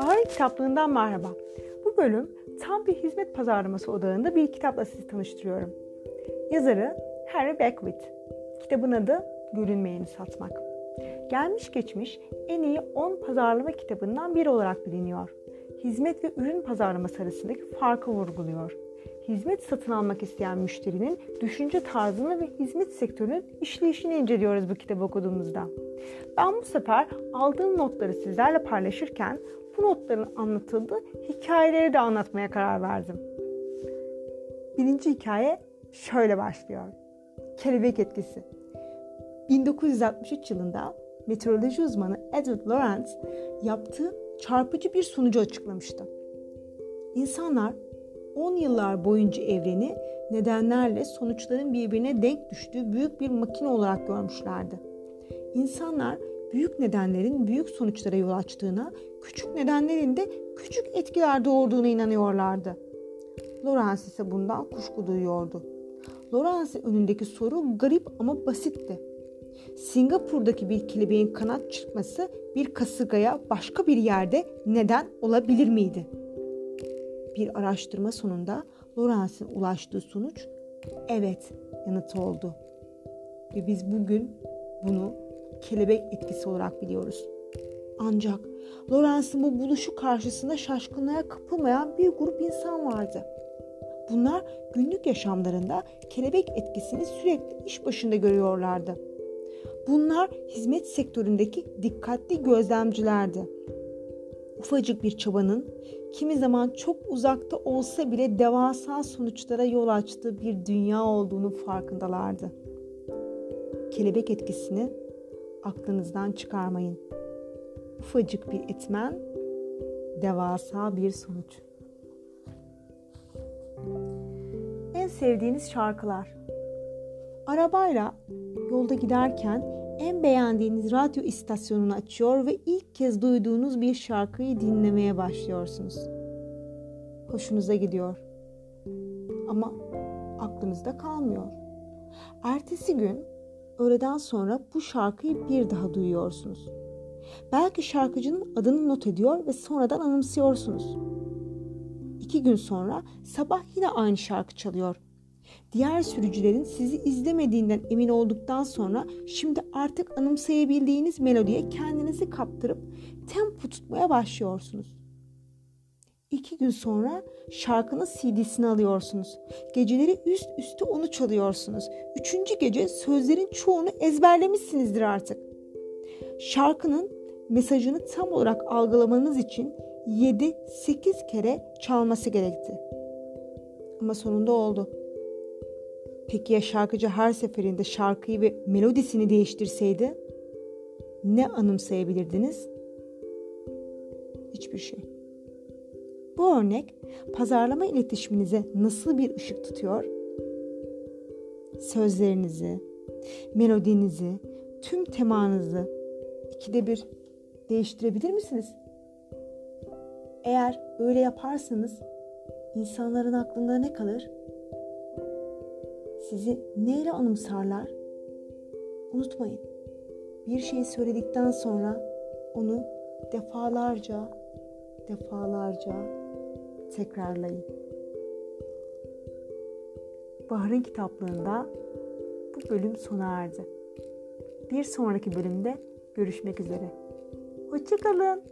Bahar'ın kitaplığından merhaba. Bu bölüm tam bir hizmet pazarlaması odağında bir kitapla sizi tanıştırıyorum. Yazarı Harry Beckwith. Kitabın adı Görünmeyeni Satmak. Gelmiş geçmiş en iyi 10 pazarlama kitabından biri olarak biliniyor. Hizmet ve ürün pazarlaması arasındaki farkı vurguluyor hizmet satın almak isteyen müşterinin düşünce tarzını ve hizmet sektörünün işleyişini inceliyoruz bu kitabı okuduğumuzda. Ben bu sefer aldığım notları sizlerle paylaşırken bu notların anlatıldığı hikayeleri de anlatmaya karar verdim. Birinci hikaye şöyle başlıyor. Kelebek etkisi. 1963 yılında meteoroloji uzmanı Edward Lorenz yaptığı çarpıcı bir sonucu açıklamıştı. İnsanlar 10 yıllar boyunca evreni nedenlerle sonuçların birbirine denk düştüğü büyük bir makine olarak görmüşlerdi. İnsanlar büyük nedenlerin büyük sonuçlara yol açtığına, küçük nedenlerin de küçük etkiler doğurduğuna inanıyorlardı. Lawrence ise bundan kuşku duyuyordu. Lawrence'in önündeki soru garip ama basitti. Singapur'daki bir kelebeğin kanat çırpması bir kasırgaya başka bir yerde neden olabilir miydi? Bir araştırma sonunda Lawrence'in ulaştığı sonuç evet yanıtı oldu. Ve biz bugün bunu kelebek etkisi olarak biliyoruz. Ancak Lawrence'ın bu buluşu karşısında şaşkınlığa kapılmayan bir grup insan vardı. Bunlar günlük yaşamlarında kelebek etkisini sürekli iş başında görüyorlardı. Bunlar hizmet sektöründeki dikkatli gözlemcilerdi. Ufacık bir çabanın kimi zaman çok uzakta olsa bile devasa sonuçlara yol açtığı bir dünya olduğunu farkındalardı. Kelebek etkisini aklınızdan çıkarmayın. Ufacık bir etmen, devasa bir sonuç. En sevdiğiniz şarkılar. Arabayla yolda giderken en beğendiğiniz radyo istasyonunu açıyor ve ilk kez duyduğunuz bir şarkıyı dinlemeye başlıyorsunuz. Hoşunuza gidiyor. Ama aklınızda kalmıyor. Ertesi gün öğleden sonra bu şarkıyı bir daha duyuyorsunuz. Belki şarkıcının adını not ediyor ve sonradan anımsıyorsunuz. İki gün sonra sabah yine aynı şarkı çalıyor. Diğer sürücülerin sizi izlemediğinden emin olduktan sonra şimdi artık anımsayabildiğiniz melodiye kendinizi kaptırıp tempo tutmaya başlıyorsunuz. İki gün sonra şarkının CD'sini alıyorsunuz. Geceleri üst üste onu çalıyorsunuz. Üçüncü gece sözlerin çoğunu ezberlemişsinizdir artık. Şarkının mesajını tam olarak algılamanız için 7-8 kere çalması gerekti. Ama sonunda oldu. Peki ya şarkıcı her seferinde şarkıyı ve melodisini değiştirseydi? Ne anımsayabilirdiniz? Hiçbir şey. Bu örnek pazarlama iletişiminize nasıl bir ışık tutuyor? Sözlerinizi, melodinizi, tüm temanızı ikide bir değiştirebilir misiniz? Eğer öyle yaparsanız insanların aklında ne kalır? Sizi neyle anımsarlar? Unutmayın. Bir şeyi söyledikten sonra onu defalarca, defalarca tekrarlayın. Bahar'ın kitaplığında bu bölüm sona erdi. Bir sonraki bölümde görüşmek üzere. Hoşçakalın.